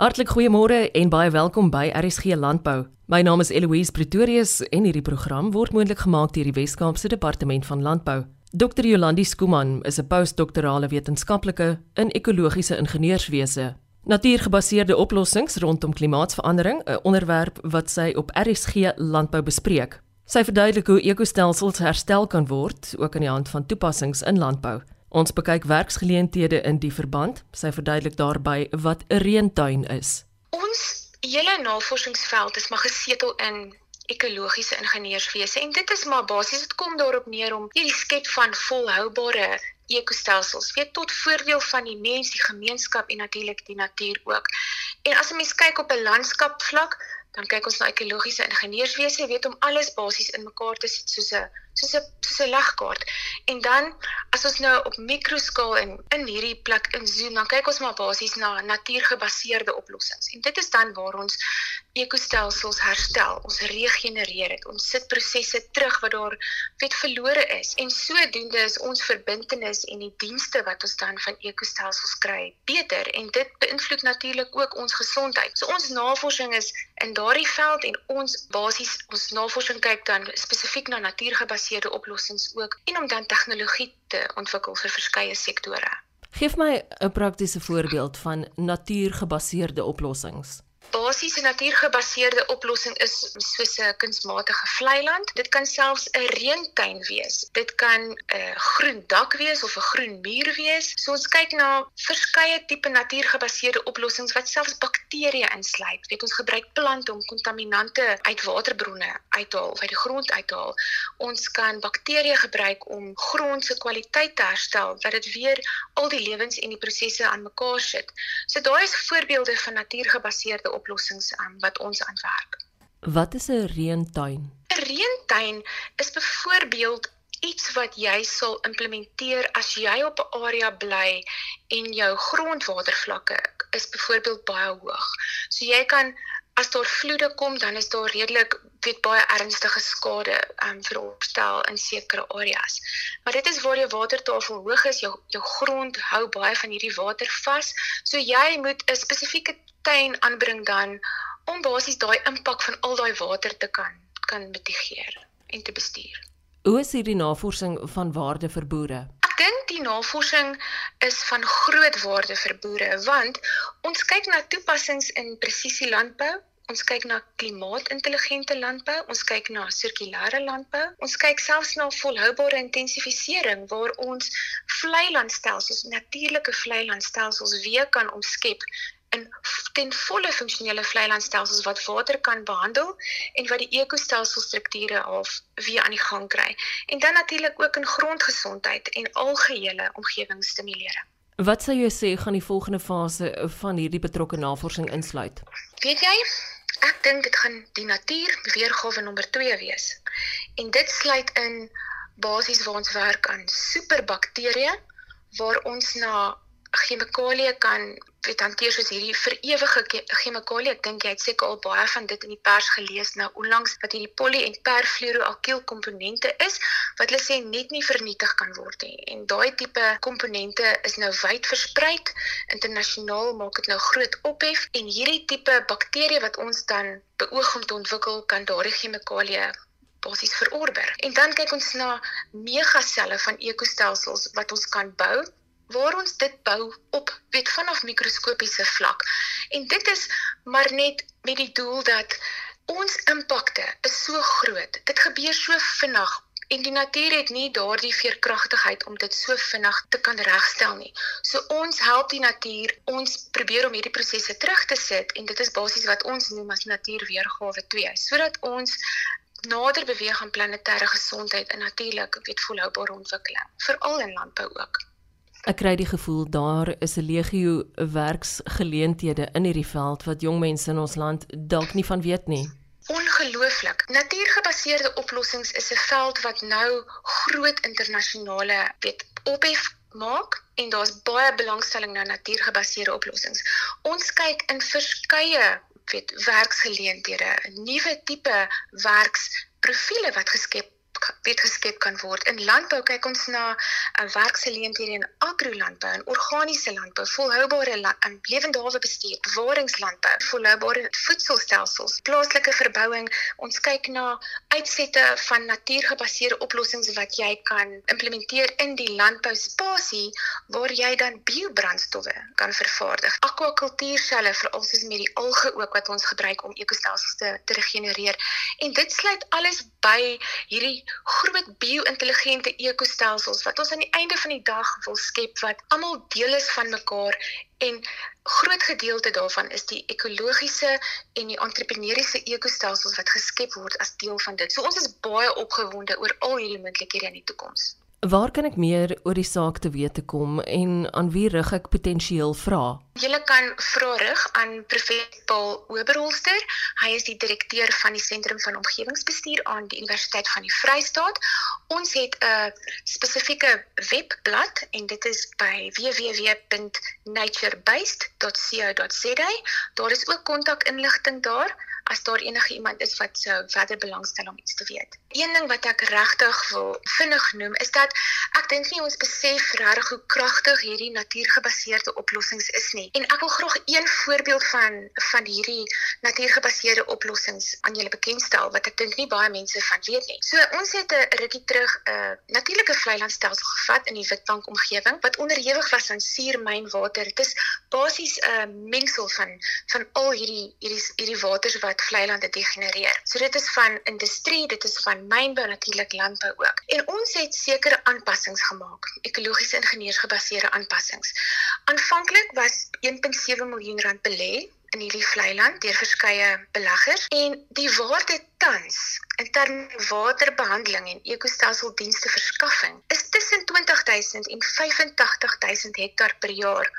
Hartlik goeiemôre en baie welkom by RSG Landbou. My naam is Eloise Pretorius en hierdie program word moontlik gemaak deur die Wes-Kaapse Departement van Landbou. Dr. Jolandi Skuman is 'n postdoktorale wetenskaplike in ekologiese ingenieurswese. Natuurgebaseerde oplossings rondom klimaatsverandering, 'n onderwerp wat sy op RSG Landbou bespreek. Sy verduidelik hoe ekostelsels herstel kan word, ook aan die hand van toepassings in landbou. Ons bekyk werksgeleenthede in die verband. Sy verduidelik daarby wat 'n reëntuin is. Ons hele navorsingsveld is maar gesetel in ekologiese ingenieurswese en dit is maar basies dit kom daarop neer om hierdie skep van volhoubare ekostelsels weet tot voordeel van die mens, die gemeenskap en natuurlik die natuur ook. En as 'n mens kyk op 'n landskapvlak, dan kyk ons na ekologiese ingenieurswese, weet om alles basies in mekaar te sit soos 'n soos 'n soos 'n legkaart. En dan as ons nou op mikroskaal en in hierdie plek inzoom, dan kyk ons maar basies na natuurgebaseerde oplossings. En dit is dan waar ons ekostelsels herstel, ons regenereer dit, ons sit prosesse terug wat daar weet verlore is. En sodoende is ons verbintenis en die dienste wat ons dan van ekostelsels kry beter en dit beïnvloed natuurlik ook ons gesondheid. So ons navorsing is in daardie veld en ons basies ons navorsing kyk dan spesifiek na natuurgebaseerde oplossings ook en om dan tegnologie te ontwikkel vir verskeie sektore. Geef my 'n praktiese voorbeeld van natuurgebaseerde oplossings basiese natuurgebaseerde oplossing is soos 'n kunsmatige vlei land. Dit kan selfs 'n reëntuin wees. Dit kan 'n groen dak wees of 'n groen muur wees. So ons kyk na verskeie tipe natuurgebaseerde oplossings wat selfs bakterieë insluit. Weet ons gebruik plante om kontaminante uit waterbronne uit te haal, uit die grond uit te haal. Ons kan bakterieë gebruik om grond se kwaliteit te herstel, dat dit weer al die lewens en die prosesse aan mekaar sit. So daai is voorbeelde van natuurgebaseerde oplossings um, wat ons aanwerk. Wat is 'n reëntuin? 'n Reëntuin is byvoorbeeld iets wat jy sal implementeer as jy op 'n area bly en jou grondwatervlakke is byvoorbeeld baie hoog. So jy kan as daar vloede kom, dan is daar redelik weet baie ernstige skade um, veropstel in sekere areas. Maar dit is waar jou watertafel hoog is, jou jou grond hou baie van hierdie water vas. So jy moet 'n spesifieke tuin aanbring dan om basies daai impak van al daai water te kan kan mitigeer en te bestuur. Hoe is hierdie navorsing van waarde vir boere? Ek dink die navorsing is van groot waarde vir boere want ons kyk na toepassings in presisie landbou, ons kyk na klimaatintelligente landbou, ons kyk na sirkulêre landbou, ons kyk selfs na volhoubare intensifisering waar ons vlei landstelsels, natuurlike vlei landstelsels weer kan omskep in ten volle funksionele vleilandstelsels wat water kan behandel en wat die ekostelselsstrukture half weer aan die gang kry. En dan natuurlik ook in grondgesondheid en algehele omgewingsstimuleering. Wat sou jy sê gaan die volgende fase van hierdie betrokke navorsing insluit? Weet jy, ek dink dit gaan die natuur weergawe nommer 2 wees. En dit sluit in basies waar ons werk aan superbakterieë waar ons na chemikalieë kan weet hanteer soos hierdie vir ewige chemikalieë. Ek dink jy het seker al baie van dit in die pers gelees nou onlangs wat hierdie poly en perfluoroalkyl komponente is wat hulle sê net nie vernietig kan word nie. En daai tipe komponente is nou wyd versprei. Internasionaal maak dit nou groot ophef en hierdie tipe bakterieë wat ons dan beoog om te ontwikkel kan daardie chemikalieë basies verorber. En dan kyk ons na megaselle van ekostelsels wat ons kan bou waar ons dit bou op weet vanaf mikroskopiese vlak. En dit is maar net met die doel dat ons impakte is so groot. Dit gebeur so vinnig en die natuur het nie daardie veerkragtigheid om dit so vinnig te kan regstel nie. So ons help die natuur, ons probeer om hierdie prosesse terug te sit en dit is basies wat ons noem as natuurweergawe 2, sodat ons nader beweeg aan planetêre gesondheid en natuurlik weet volhoubare ontwikkeling, veral in landbou ook. Ek kry die gevoel daar is 'n legio werksgeleenthede in hierdie veld wat jong mense in ons land dalk nie van weet nie. Ongelooflik. Natuurgebaseerde oplossings is 'n veld wat nou groot internasionale weet ophef maak en daar's baie belangstelling na natuurgebaseerde oplossings. Ons kyk in verskeie weet werksgeleenthede, nuwe tipe werksprofiele wat geskep weet geskep kan word. In landbou kyk ons na 'n uh, werksgeleenthede in agrolandbou en organiese landbou, volhoubare en lewendawe bestuur, bewaringslandbou, volhoubare voedselstelsels, plaaslike verbouing. Ons kyk na uitsette van natuurgebaseerde oplossings wat jy kan implementeer in die landbouspasie waar jy dan biobrandstowwe kan vervaardig. Akwakultuurselle veral soos met die alge ook wat ons gebruik om ekostelsels te, te regenereer. En dit sluit alles by hierdie groot bio-intelligente ekostelsels wat ons aan die einde van die dag wil skep wat almal deel is van mekaar en groot gedeelte daarvan is die ekologiese en die entrepreneursiese ekostelsels wat geskep word as deel van dit. So ons is baie opgewonde oor al hierdie moontlikhede in die toekoms. Waar kan ek meer oor die saak te wete kom en aan wie rig ek potensieel vra? Jy kan vra rig aan Professor Paul Oberholster. Hy is die direkteur van die Sentrum van Omgewingsbestuur aan die Universiteit van die Vrystaat. Ons het 'n spesifieke webblad en dit is by www.naturebased.co.za. Daar is ook kontakinligting daar as daar enige iemand is wat sou verder belangstel om iets te weet. Een ding wat ek regtig wil vinnig noem is dat ek dink nie ons besef regtig hoe kragtig hierdie natuurgebaseerde oplossings is nie. En ek wil graag een voorbeeld van van hierdie natuurgebaseerde oplossings aan julle bekendstel wat ek dink nie baie mense van weet nie. So ons het 'n rukkie terug 'n uh, natuurlike vlei-landstelsel gevat in die Witbank omgewing wat onderhewig was aan suurmynwater. Dit is basies 'n uh, mengsel van van al hierdie hierdie hierdie waters wat vlei-lande degenereer. So dit is van industrie, dit is van mynbou natuurlik landbou ook. En ons het sekere aanpassings gemaak, ekologiese ingenieursgebaseerde aanpassings. Aanvanklik was 1.7 miljoen rand belê in hierdie vlei-land deur verskeie beleggers en die waarde tans in terme waterbehandeling en ekostelseldienste verskaffing is tussen 20000 en 85000 hektaar per jaar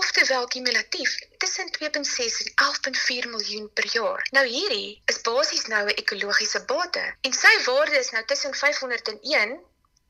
oftewel kumulatief tussen 2.6 en 11.4 miljoen per jaar. Nou hierdie is basies nou 'n ekologiese bate en sy waarde is nou tussen 501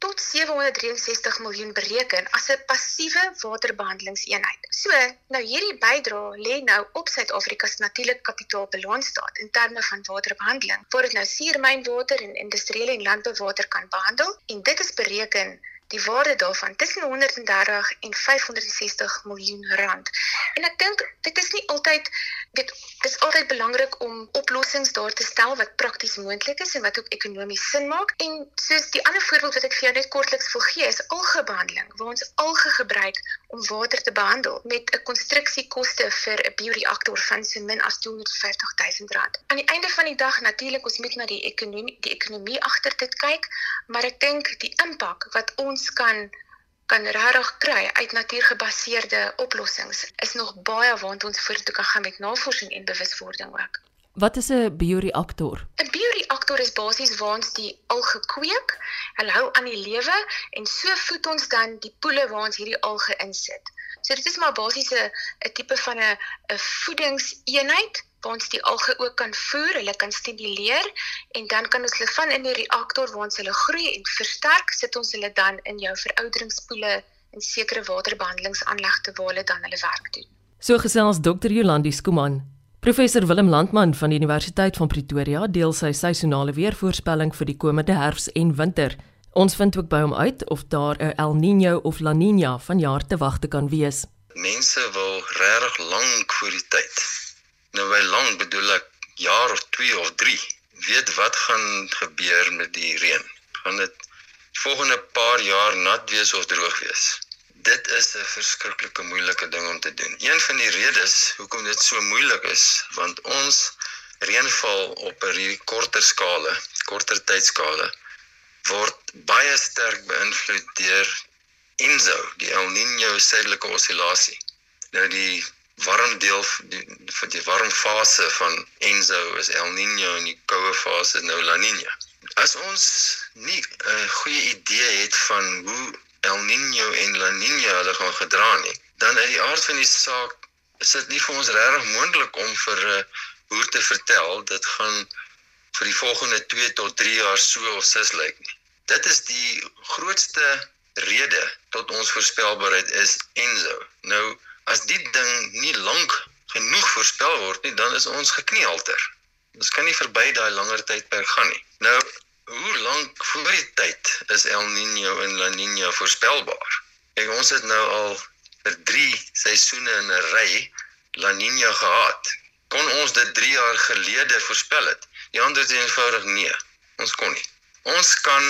tot 763 miljoen bereken as 'n passiewe waterbehandelingseenheid. So, nou hierdie bydrae lê nou op Suid-Afrika se natuurlike kapitaalbalansstaat in terme van waterbehandeling, waar dit nou suurmynwater en industriële en landbouwater kan behandel en dit is bereken die waarde daarvan tussen 130 en 560 miljoen rand. En ek dink dit is nie altyd dit is altyd belangrik om oplossings daar te stel wat prakties moontlik is en wat ook ekonomies sin maak. En soos die ander voorbeeld wat ek vir jou net kortliks wil gee is algebehandeling waar ons alge gebruik om water te behandel met 'n konstruksiekoste vir 'n bioreaktor van so min as 250 000 rand. Aan die einde van die dag natuurlik ons moet na die ekonomie die ekonomie agter dit kyk, maar ek dink die impak wat ons kan kan regtig kry uit natuurgebaseerde oplossings is nog baie waant ons vorentoe kan gaan met navorsing en bewuswording ook. Wat is 'n bioreaktor? 'n Bioreaktor is basies waar ons die alge kweek, hulle hou aan die lewe en so voed ons dan die poele waar ons hierdie alge insit. So dit is maar basies 'n 'n tipe van 'n 'n voedingseenheid waar ons die alge ook kan voer, hulle kan stimuleer en dan kan ons hulle van in die reaktor waar ons hulle groei en versterk, sit ons hulle dan in jou verouderingspoele en sekere waterbehandelingsaanlegte waar hulle dan hulle werk doen. So gesels Dr. Jolandi Skuman. Professor Willem Landman van die Universiteit van Pretoria deel sy seisonale weervoorspelling vir die komende herfs en winter. Ons vind ook by hom uit of daar 'n El Niño of La Niña vanjaar te wagte kan wees. Mense wil regtig lank voor die tyd. Nou by lank bedoel ek jaar of 2 of 3. Weet wat gaan gebeur met die reën? Gaan dit volgende paar jaar nat wees of droog wees? Dit is 'n verskriklike moeilike ding om te doen. Een van die redes hoekom dit so moeilik is, want ons reënval op 'n korter skale, korter tydskale word baie sterk beïnvloed deur ENSO, die El Niño suidelike oscillasie. Nou die warm deel die vir die warm fase van ENSO is El Niño en die koue fase nou La Niña. As ons nie 'n goeie idee het van hoe El Niño en La Niña hulle gaan gedra nie, dan uit die aard van die saak is dit nie vir ons regtig moontlik om vir 'n uh, boer te vertel dit gaan vir die volgende 2 tot 3 jaar so of sis lyk nie. Dit is die grootste rede tot ons voorspelbaarheid is Enzo. Nou as die ding nie lank genoeg voorspel word nie, dan is ons gekniehalter. Ons kan nie verby daai langer tydperk gaan nie. Nou hoe lank voor die tyd is El Niño en La Niña voorspelbaar? Ek ons het nou al vir 3 seisoene in 'n ry La Niña gehad. Kon ons dit 3 jaar gelede voorspel het? Die antwoord is eenvoudig nee. Ons kon nie. Ons kan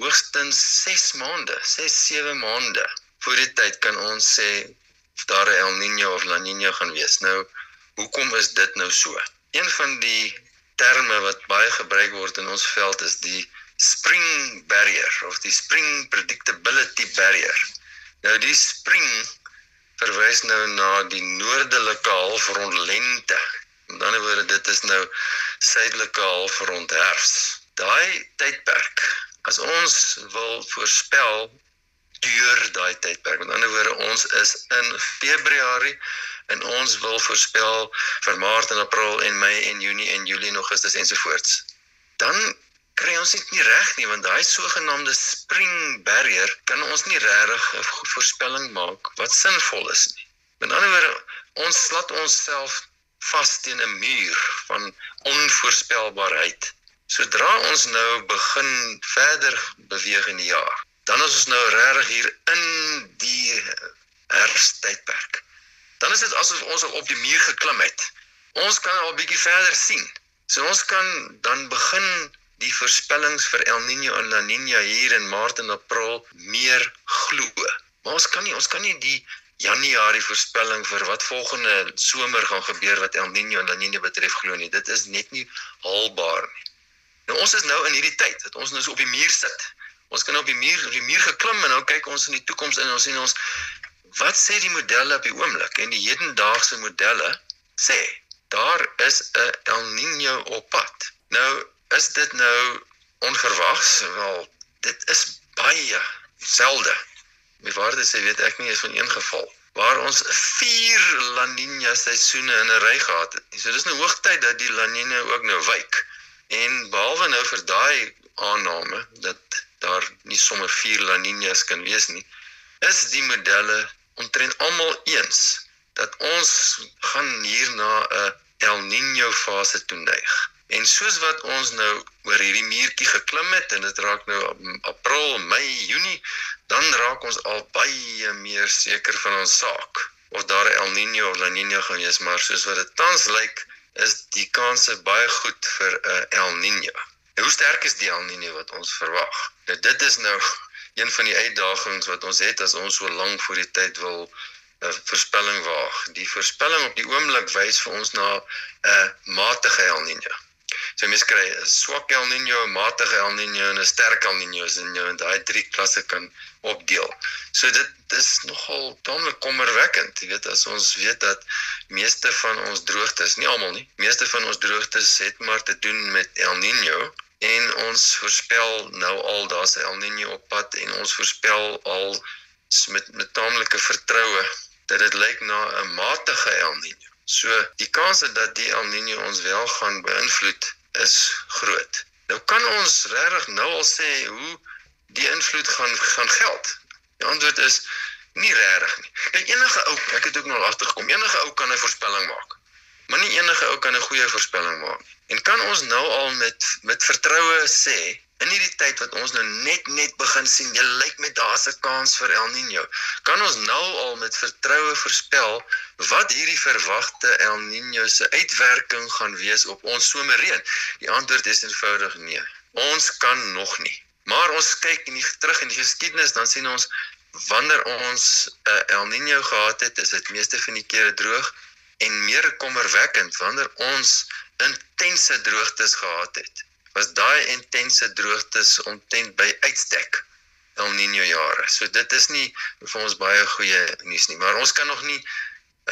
hoogstens 6 maande, 6-7 maande voor die tyd kan ons sê of daar 'n El Niño of La Niña gaan wees. Nou, hoekom is dit nou so? Een van die terme wat baie gebruik word in ons veld is die spring barrier of die spring predictability barrier. Nou die spring verwys nou na die noordelike halfrond lente. Met ander woorde, dit is nou suidelike halfrond herfs. Daai tydperk, as ons wil voorspel deur daai tydperk. Met ander woorde, ons is in Februarie en ons wil voorspel vir Maart en April en Mei en Junie en Julie en Augustus ensovoorts. Dan kry ons dit nie reg nie want daai sogenaamde spring barrier kan ons nie regtig 'n voorspelling maak wat sinvol is nie. Met ander woorde, ons laat onsself vas teen 'n muur van onvoorspelbaarheid. Sodra ons nou begin verder beweeg in die jaar, dan is ons nou regtig hier in die herfsttydperk. Dan is dit asof ons op die muur geklim het. Ons kan al bietjie verder sien. So ons kan dan begin die voorspellings vir El Niño en La Niña hier in Maart en April meer glo. Maar ons kan nie ons kan nie die Januarie voorspelling vir wat volgende somer gaan gebeur wat El Niño en La Niña betref glo nie. Dit is net nie haalbaar nie. Nou ons is nou in hierdie tyd dat ons nou so op die muur sit. Ons kan op die muur op die muur geklim en nou kyk ons in die toekoms en ons sien ons wat sê die modelle op die oomblik en die hedendaagse modelle sê daar is 'n El Niño op pad. Nou is dit nou onverwags wel dit is baie selde. My waarde sê weet ek nie eens van een geval waar ons 4 La Niña seisoene in 'n ry gehad het. So dis nou hoogtyd dat die La Niña ook nou wyk. En behalwe nou vir daai aanname dat daar nie sommer vier La Niñas kan wees nie, is die modelle omtrent almal eens dat ons gaan hier na 'n El Niño fase toe neig. En soos wat ons nou oor hierdie muurtjie geklim het en dit raak nou April, Mei, Junie, dan raak ons al baie meer seker van ons saak of daar El Niño of La Niña gaan wees, maar soos wat dit tans lyk, is die kanse baie goed vir 'n El Niño. Hoe sterk is die El Niño wat ons verwag? Nou dit is nou een van die uitdagings wat ons het as ons so lank voor die tyd wil 'n uh, voorspelling waag. Die voorspelling op die oomblik wys vir ons na 'n uh, matige El Niño. So mens kry 'n swak El Niño, 'n matige El Niño en 'n sterk El Niño in jou en daai drie klasse kan opdeel. So dit dis nogal tamelik kommerwekkend. Jy weet as ons weet dat meeste van ons droogtes, nie almal nie, meeste van ons droogtes het maar te doen met El Niño en ons voorspel nou al daar's 'n El Niño op pad en ons voorspel al met met taamlike vertroue dat dit lyk na 'n matige El Niño. So die kans dat die El Niño ons wel gaan beïnvloed is groot. Nou kan ons regtig nou al sê hoe die invloed gaan gaan geld. Die antwoord is nie regtig nie. Kyk enige ou, ek het ook nog agtergekom, enige ou kan 'n voorspelling maak. Maar nie enige ou kan 'n goeie voorspelling maak. En kan ons nou al met met vertroue sê in hierdie tyd wat ons nou net net begin sien, jy lyk met daar's 'n kans vir El Niño. Kan ons nou al met vertroue voorspel wat hierdie verwagte El Niño se uitwerking gaan wees op ons somerreën? Die antwoord is eenvoudig nee. Ons kan nog nie. Maar ons kyk in die terug in die geskiedenis dan sien ons wanneer ons 'n uh, El Niño gehad het, is dit meeste van die kere droog en meer kommerwekkend wanneer ons intense droogtes gehad het. Was daai intense droogtes omtrent by uitstek El Niño jare. So dit is nie vir ons baie goeie nuus nie, maar ons kan nog nie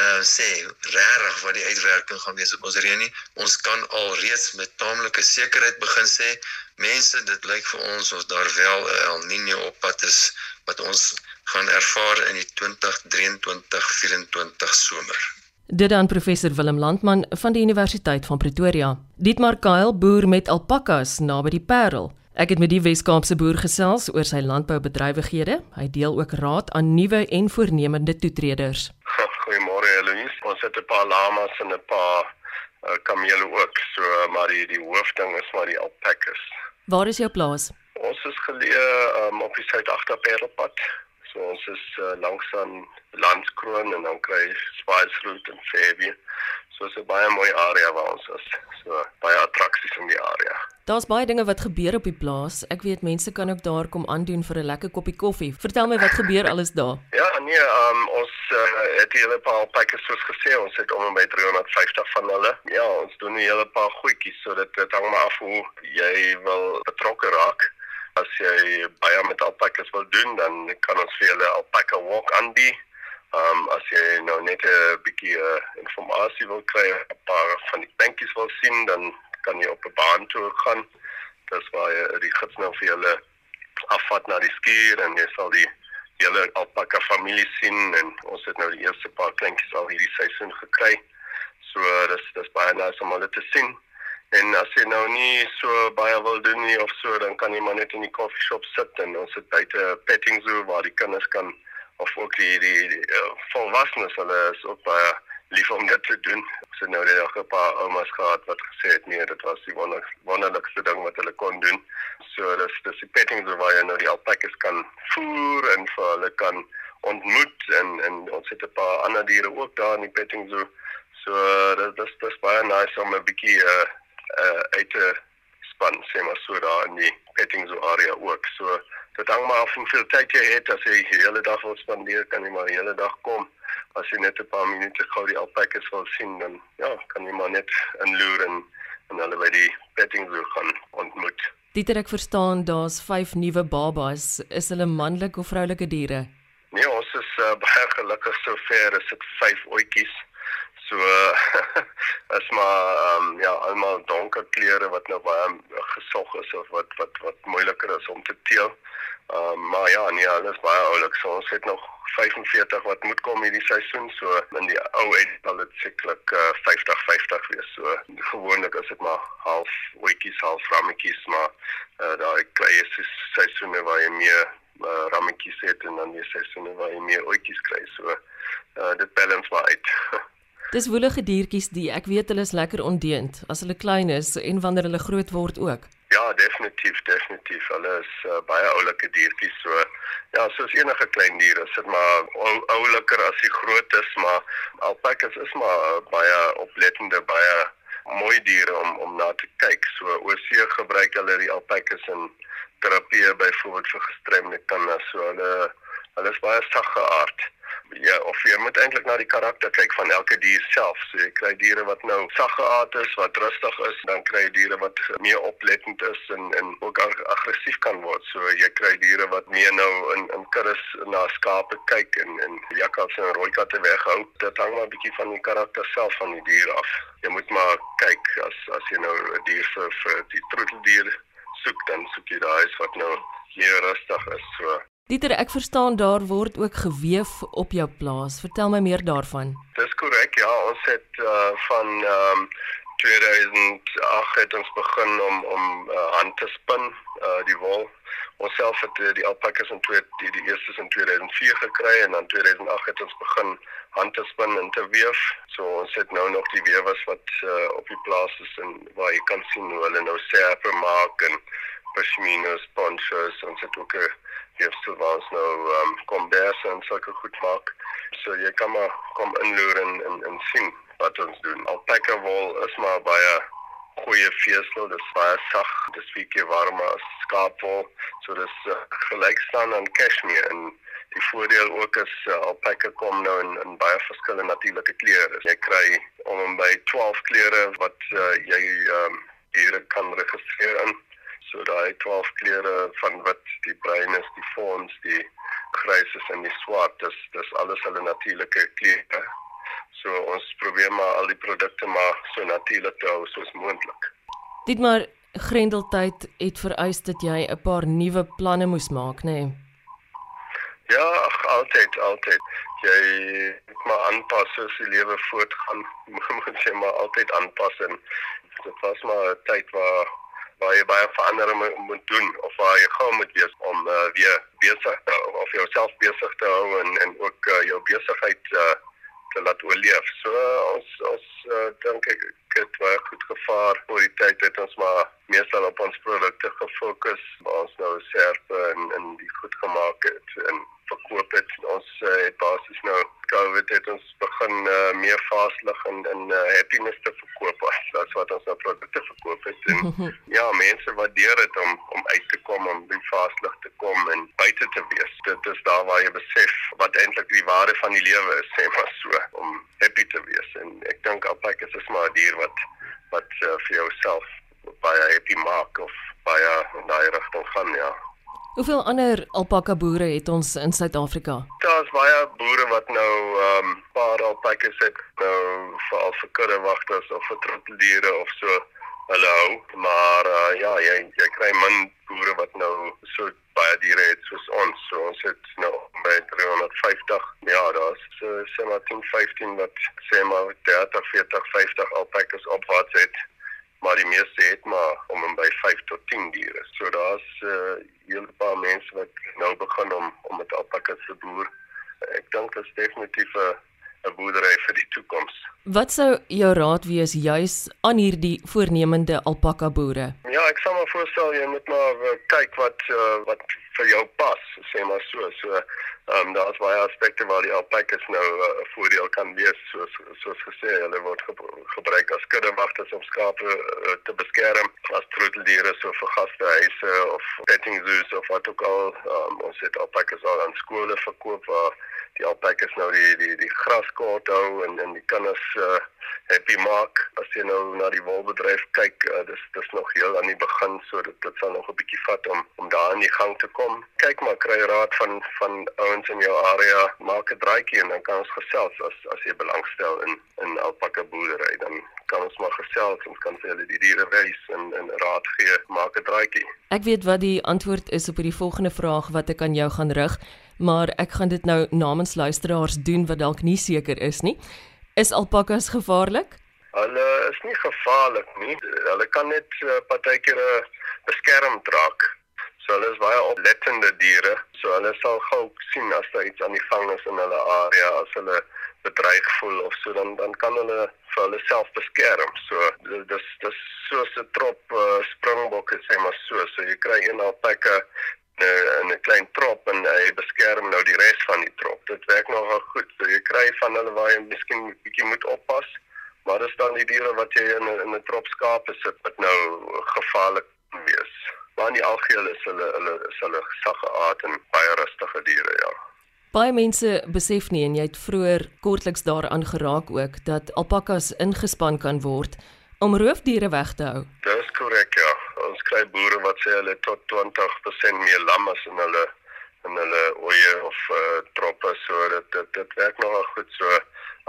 uh sê regtig wat die uitwerking gaan wees op ons reën nie. Ons kan al reeds met taamlike sekerheid begin sê mense dit lyk vir ons of daar wel 'n El Niño op pad is wat ons gaan ervaar in die 2023-24 somer. Dit dan professor Willem Landman van die Universiteit van Pretoria. Dietmar Kyle boer met alpakas naby die Parel. Ek het met die Wes-Kaapse boer gesels oor sy landboubedrywighede. Hy deel ook raad aan nuwe en voornemende toetreders. Goeiemôre Eloise. Ons het 'n paar lamas en 'n paar uh, kamele ook, so maar die die hoofding is maar die alpakas. Waar is jou plaas? Ons is geleë um, op die Suid-Agterperelpad. So ons is uh, langs aan Landskroon en dan kry Spitsroot en Fairview. So is 'n baie mooi area waar ons is. So baie attraksies in die area. Daar's baie dinge wat gebeur op die plaas. Ek weet mense kan ook daar kom aandoen vir 'n lekker koppie koffie. Vertel my wat gebeur alles daar. Ja, nee, um, ons uh, het hier 'n paar pakkes soos gesê, ons het om en by 350 van hulle. Ja, ons doen 'n hele paar goedjies sodat dit hang maar af hoe jy wil betrokke raak. As jy baie met alpakas wil doen, dan kan ons vir julle alpaka walk aanbied. Um, as jy nou net 'n bietjie uh, inligting wil kry, 'n paar van die plantjies wil sien, dan kan jy op 'n baan toe gaan. Dis waar jy die gids nou vir julle afvat na die skuur en jy sal die hele alpaka familie sien en ons het nou die eerste paar plantjies al hierdie seisoen gekry. So dis dis baie nice om hulle te sien. En as jy nou nie so baie wil doen nie of so, dan kan jy maar net in die koffieshop sit en ons het buite petting zoo waar die kinders kan of ook die die, die uh, volwassenes hulle is ook baie lief om dit te doen. So nou het ek 'n paar oumas gehad wat gesê het nee, dit was die wonder, wonderlikste ding wat hulle kon doen. So dis dis die petting zoo waar jy nou die alpakas kan voer en vir hulle kan ontmoet en en ons het 'n paar ander diere ook daar in die petting zoo. So dis dis dis baie nice om 'n bietjie uh, uh, uit te span sê maar so daar in die petting zoo area ook. So dit hang maar af hoeveel tyd jy het as jy die hele dag wil spandeer kan jy maar die hele dag kom. As jy net 'n paar minute gou die alpakas wil sien dan ja, kan jy maar net inloer en en hulle by die petting zoo gaan ontmoet. Dieter ek verstaan daar's 5 nuwe babas. Is hulle manlike of vroulike diere? Nee, ons is uh, baie gelukkig sover. Is dit 5 oetjies. So is maar ehm um, ja, almal donker kleure wat nou baie gesog is of wat wat wat moeiliker is om te teel. Ehm um, maar ja, nee, alles baie oulik. So ons het nog 45 wat moet kom hierdie seisoen. So in die ou uit sal dit sekerlik uh, 50 50 wees. So gewoonlik is dit maar half wetjies, half rammetjies, maar uh, daai kleie seisoene waar jy meer uh, rammetjies het en dan die seisoene waar jy meer oetjies kry. So uh, dit balance maar uit. Dis woelige diertjies die ek weet hulle is lekker ondeend as hulle klein is en wanneer hulle groot word ook. Ja, definitief, definitief. Hulle is uh, baie oulike diertjies so. Ja, soos enige klein dier, is dit maar ou, ouliker as die groot is, maar alpakas is maar uh, baie oplettende, baie mooi diere om om na te kyk. So oorsee gebruik hulle die alpakas in terapie byvoorbeeld vir gestremde kinders. So hulle hulle is baie saggeaard ja, of jy moet eintlik na die karakter kyk van elke dier self. So jy kry diere wat nou saggeaard is, wat rustig is, dan kry jy diere wat meer oplettend is en en ook ag aggressief kan word. So jy kry diere wat meer nou in in kuddes na skape kyk en en jakkals en rooi katte weghou. Dit hang maar 'n bietjie van die karakter self van die dier af. Jy moet maar kyk as as jy nou 'n dier vir vir die troeteldier soek, dan soek jy daai wat nou meer rustig is. So Dieter, ek verstaan daar word ook geweef op jou plaas. Vertel my meer daarvan. Dis korrek. Ja, ons het uh, van ehm um, 2008 het ons begin om om uh, hand te spin, uh, die wol. Ons self het uh, die alpakas in twee die, die eerstes in 2004 gekry en dan 2008 het ons begin hand te spin en te weef. So ons het nou nog die wewers wat uh, op die plaas is en waar jy kan sien hoe hulle nou serpe maak en pashminas, ponchos, ons het ook 'n eerste was nou um, kombers en sulke goed maak. So jy kan maar kom inloer en en, en sien wat ons doen. Alpaca wol is maar baie goeie vesel, dit is baie sag, dit is bietjie warmer as skaapwol. So dis uh, gelyk staan aan cashmere en die voordeel ook is uh, alpaca kom nou in in baie verskillende natuurlike kleure. Jy kry om en by 12 kleure wat uh, jy um, hier kan registreer in So daai 12 kleure van wit, die bruin is, die fons, die grys is en die swart, dis dis alles hulle natuurlike kleure. So ons probeer maar al die produkte maar so natuurlik te hou soos moontlik. Dit maar grendeltyd het vereis dat jy 'n paar nuwe planne moes maak, nê? Nee? Ja, ach, altyd, altyd. Jy moet maar aanpas as die lewe voortgaan. Moet jy maar altyd aanpas en dit was maar 'n tyd waar jy baie veranderinge moet doen of waar jy gou moet wees om uh, weer besig te of jouself besig te hou en en ook uh, jou besigheid uh, te laat oorleef. So ons ons uh, dink ek het baie goed gevaar vir die tyd het ons maar meestal op ons produkte gefokus. Ons nou serpe en en die goed gemaak het en verkoop het. Ons uh, het basies nou COVID het ons begin uh, meer vaslig en en uh, happiness te verkoop as as wat ons nou produkte verkoop het. En ja, mense waardeer dit om om uit te kom om by vaslig te kom en buite te wees. Dit is daar waar jy besef wat eintlik die waarde van die lewe is, sê maar so, om happy te wees. En ek dink alpak is 'n maar 'n dier wat wat uh, vir jouself baie happy maak of baie in daai rigting gaan, ja. Hoeveel ander alpaka boere het ons in Suid-Afrika? Daar's baie boere wat nou ehm um, paar alpakas het nou vir vir kuddewagters of vir troeteldiere of so hulle hou, maar uh, ja, jy jy kry min boere wat nou so baie diere het soos ons. So ons het nou by 350. Ja, daar's so sê maar 10, 15 wat sê maar 30, 40, 50 alpakas op wat het maar die meeste het maar om en by 5 tot 10 diere. So daar's 'n uh, hele paar mense wat nou begin om om met alpakas te boer. Ek dink dit is definitief 'n 'n boerdery vir die toekoms. Wat sou jou raad wees juis aan hierdie voornemende alpaka boere? Ja, ek sal maar voorstel jy moet maar uh, kyk wat uh, wat vir jou pas, sê maar so. So Ehm um, daar's baie aspekte waar die alpakas nou eh, 'n uh, voordeel kan wees soos soos gesê, hulle word ge gebruik as kuddewagters om skape uh, te beskerm, as troeteldiere so vir gastehuise of petting zoos of wat ook al. Um, ons het alpakas al aan skole verkoop waar die alpakas nou die die die graskaart hou en en die kinders uh, happy maak. As jy nou na die wolbedryf kyk uh, dis dis nog heel aan die begin so dit dit sal nog 'n bietjie vat om om daar in die gang te kom. Kyk maar kry raad van van ouens in jou area maak 'n draaitjie en dan kan ons gesels as as jy belangstel in in alpaka boerdery. Dan kan ons maar gesels ons kan vir hulle die diere wys en en raad gee maak 'n draaitjie ek weet wat die antwoord is op hierdie volgende vraag wat ek aan jou gaan rig maar ek gaan dit nou namens luisteraars doen wat dalk nie seker is nie Is alpakas gevaarlik? Hulle is nie gevaarlik nie. Hulle kan net uh, partykeer uh, beskermd raak. So hulle is baie oplettende diere. So hulle sal gou sien as daar iets aan die gang is in hulle area, as hulle bedreig voel of so dan dan kan hulle vir hulle self beskerm. So dis dis soos 'n trop uh, springbokke sê maar so. So jy kry een alpaka in 'n klein trop en hy beskerm nou die res van die trop. Dit werk nogal goed. So jy kry van hulle waar jy miskien 'n bietjie moet oppas. Maar dis dan die diere wat jy in 'n in 'n trop skape sit wat nou gevaarlik wees. Maar in die algeheel is hulle hulle is hulle sagge aard en baie rustige diere, ja. Baie mense besef nie en jy het vroeër kortliks daaraan geraak ook dat alpakas ingespan kan word om roofdiere weg te hou. Dis korrek, ja ons kry boere wat sê hulle tot 20% meer lam as in hulle in hulle oeye of uh, troppe so dit dit dit werk nogal goed so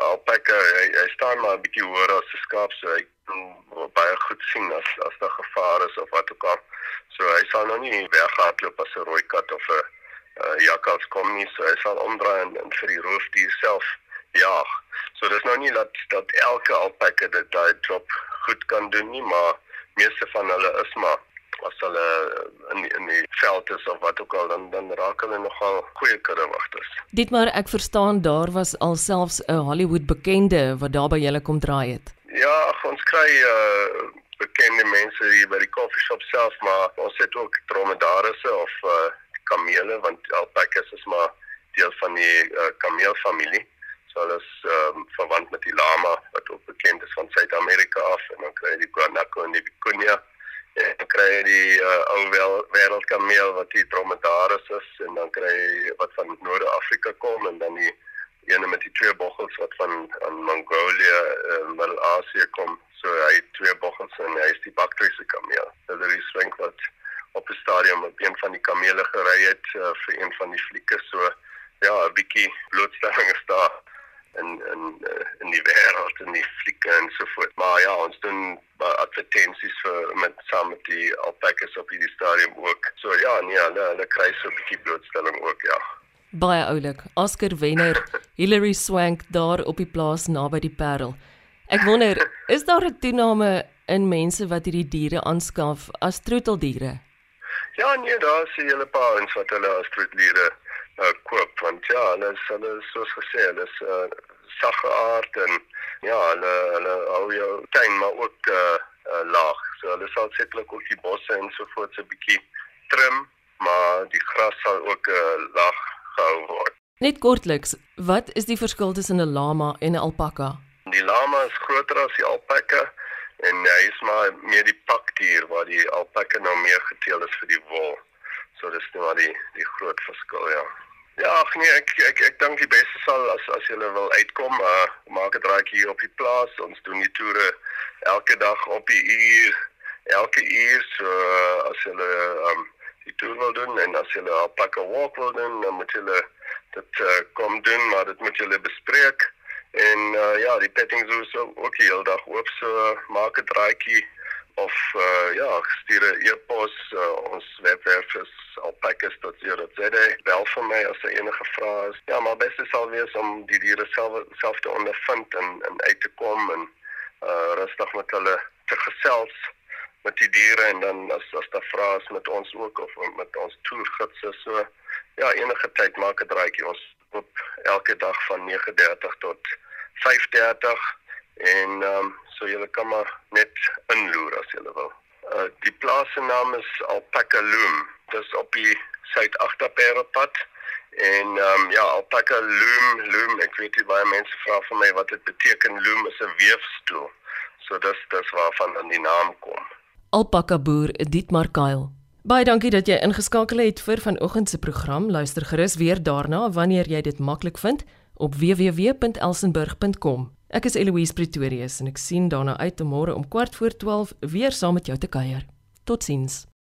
alpaka hy, hy staan maar 'n bietjie hoër as 'n skaap so hy kan baie goed sien as as daar gevaar is of wat ook al. So hy sal nou nie weghardloop as 'n rooi kat of 'n uh, jakkals kom nie so hy sal omdraai en, en vir die roofdier self ja so dis nou nie dat dat elke alpaka dit daai job goed kan doen nie maar meeste van hulle is maar as hulle in in die veld is of wat ook al dan dan raak hulle nogal goeie kuddewagters. Dit maar ek verstaan daar was alselfs 'n Hollywood bekende wat daar by julle kom draai het. Ja, ons kry uh bekende mense hier by die koffieshop self maar ons het ook dromedarisse of uh kamele want alpakas is maar deel van die uh, kameelfamilie. So hulle is um, verwant met die lama wat ook bekend is van Suid-Amerika af en dan kry jy die guanaco en die vicuña. En dan kry jy die uh, ou wel wêreldkameel wat die dromedaris is en dan kry jy wat van Noord-Afrika kom en dan die ene met die twee boggels wat van aan Mongolië en uh, Middelasië kom. So hy het twee boggels en hy is die bakteriese kameel. Hulle is swink wat op die stadium op een van die kamele gery het uh, vir een van die flieke so ja 'n bietjie blootstelling is daar in in uh, in die wêreld en die flieke en so voort. Maar ja, ons doen uh, advertensies vir met saam met die alpakas op die stadium ook. So ja, nee, hulle hulle kry so 'n bietjie blootstelling ook, ja. Baie oulik. Oscar wenner Hilary Swank daar op die plaas naby die Parel. Ek wonder, is daar 'n toename in mense wat hierdie diere aanskaf as troeteldiere? Ja, nee, daar is 'n hele paar ons wat hulle as troeteldiere uh, koop want ja, hulle is hulle is soos gesê, hulle is uh, saggeaard en ja, hulle hulle hou jou tuin maar ook uh, uh laag. So hulle sal sekerlik ook die bosse en so voort so 'n bietjie trim, maar die gras sal ook uh, laag gehou word. Net kortliks, wat is die verskil tussen 'n lama en 'n alpaka? Die lama is groter as die alpaka en hy is maar meer die pakdier waar die alpaka nou meer geteel is vir die wol. So dis nou maar die die groot verskil, ja. Ja, nee, ek ek ek dink die beste sal as as jy wil uitkom, uh, maak 'n draaitjie hier op die plaas. Ons doen die toere elke dag op die uur, elke uur so uh, as jy um die toer wil doen en as jy 'n alpaka walk wil doen, dan moet jy dit uh, kom doen, maar dit moet jy bespreek. En uh, ja, die petting so ook die hele dag oop so maak 'n draaitjie of uh, ja, stuur 'n e-pos uh, ons webwerf is alpacas.co.za. Bel vir my as daar enige vrae is. Ja, maar beste sal wees om die diere self self te ondervind en en uit te kom en uh, rustig met hulle te gesels met die diere en dan as as daar vrae is met ons ook of met ons toergidse so ja, enige tyd maak 'n draaitjie ons op elke dag van 9:30 tot 5:30 en ehm um, so julle kan maar net inloer as julle wil. Uh die plaas se naam is Alpaca Loom. Dit is op die Suid-Agterperepad en ehm um, ja, Alpaca Loom, Loom, ek weet jy baie mense vra vir my wat dit beteken. Loom is 'n weefstoel. So dis dis waarvan dan die naam kom. Alpaca boer Dietmar Kyle. Baie dankie dat jy ingeskakel het vir vanoggend se program. Luister gerus weer daarna wanneer jy dit maklik vind op www.elsenburg.com. Ek is Eloise Pretorius en ek sien daarna uit om môre om 12:15 weer saam met jou te kuier. Totsiens.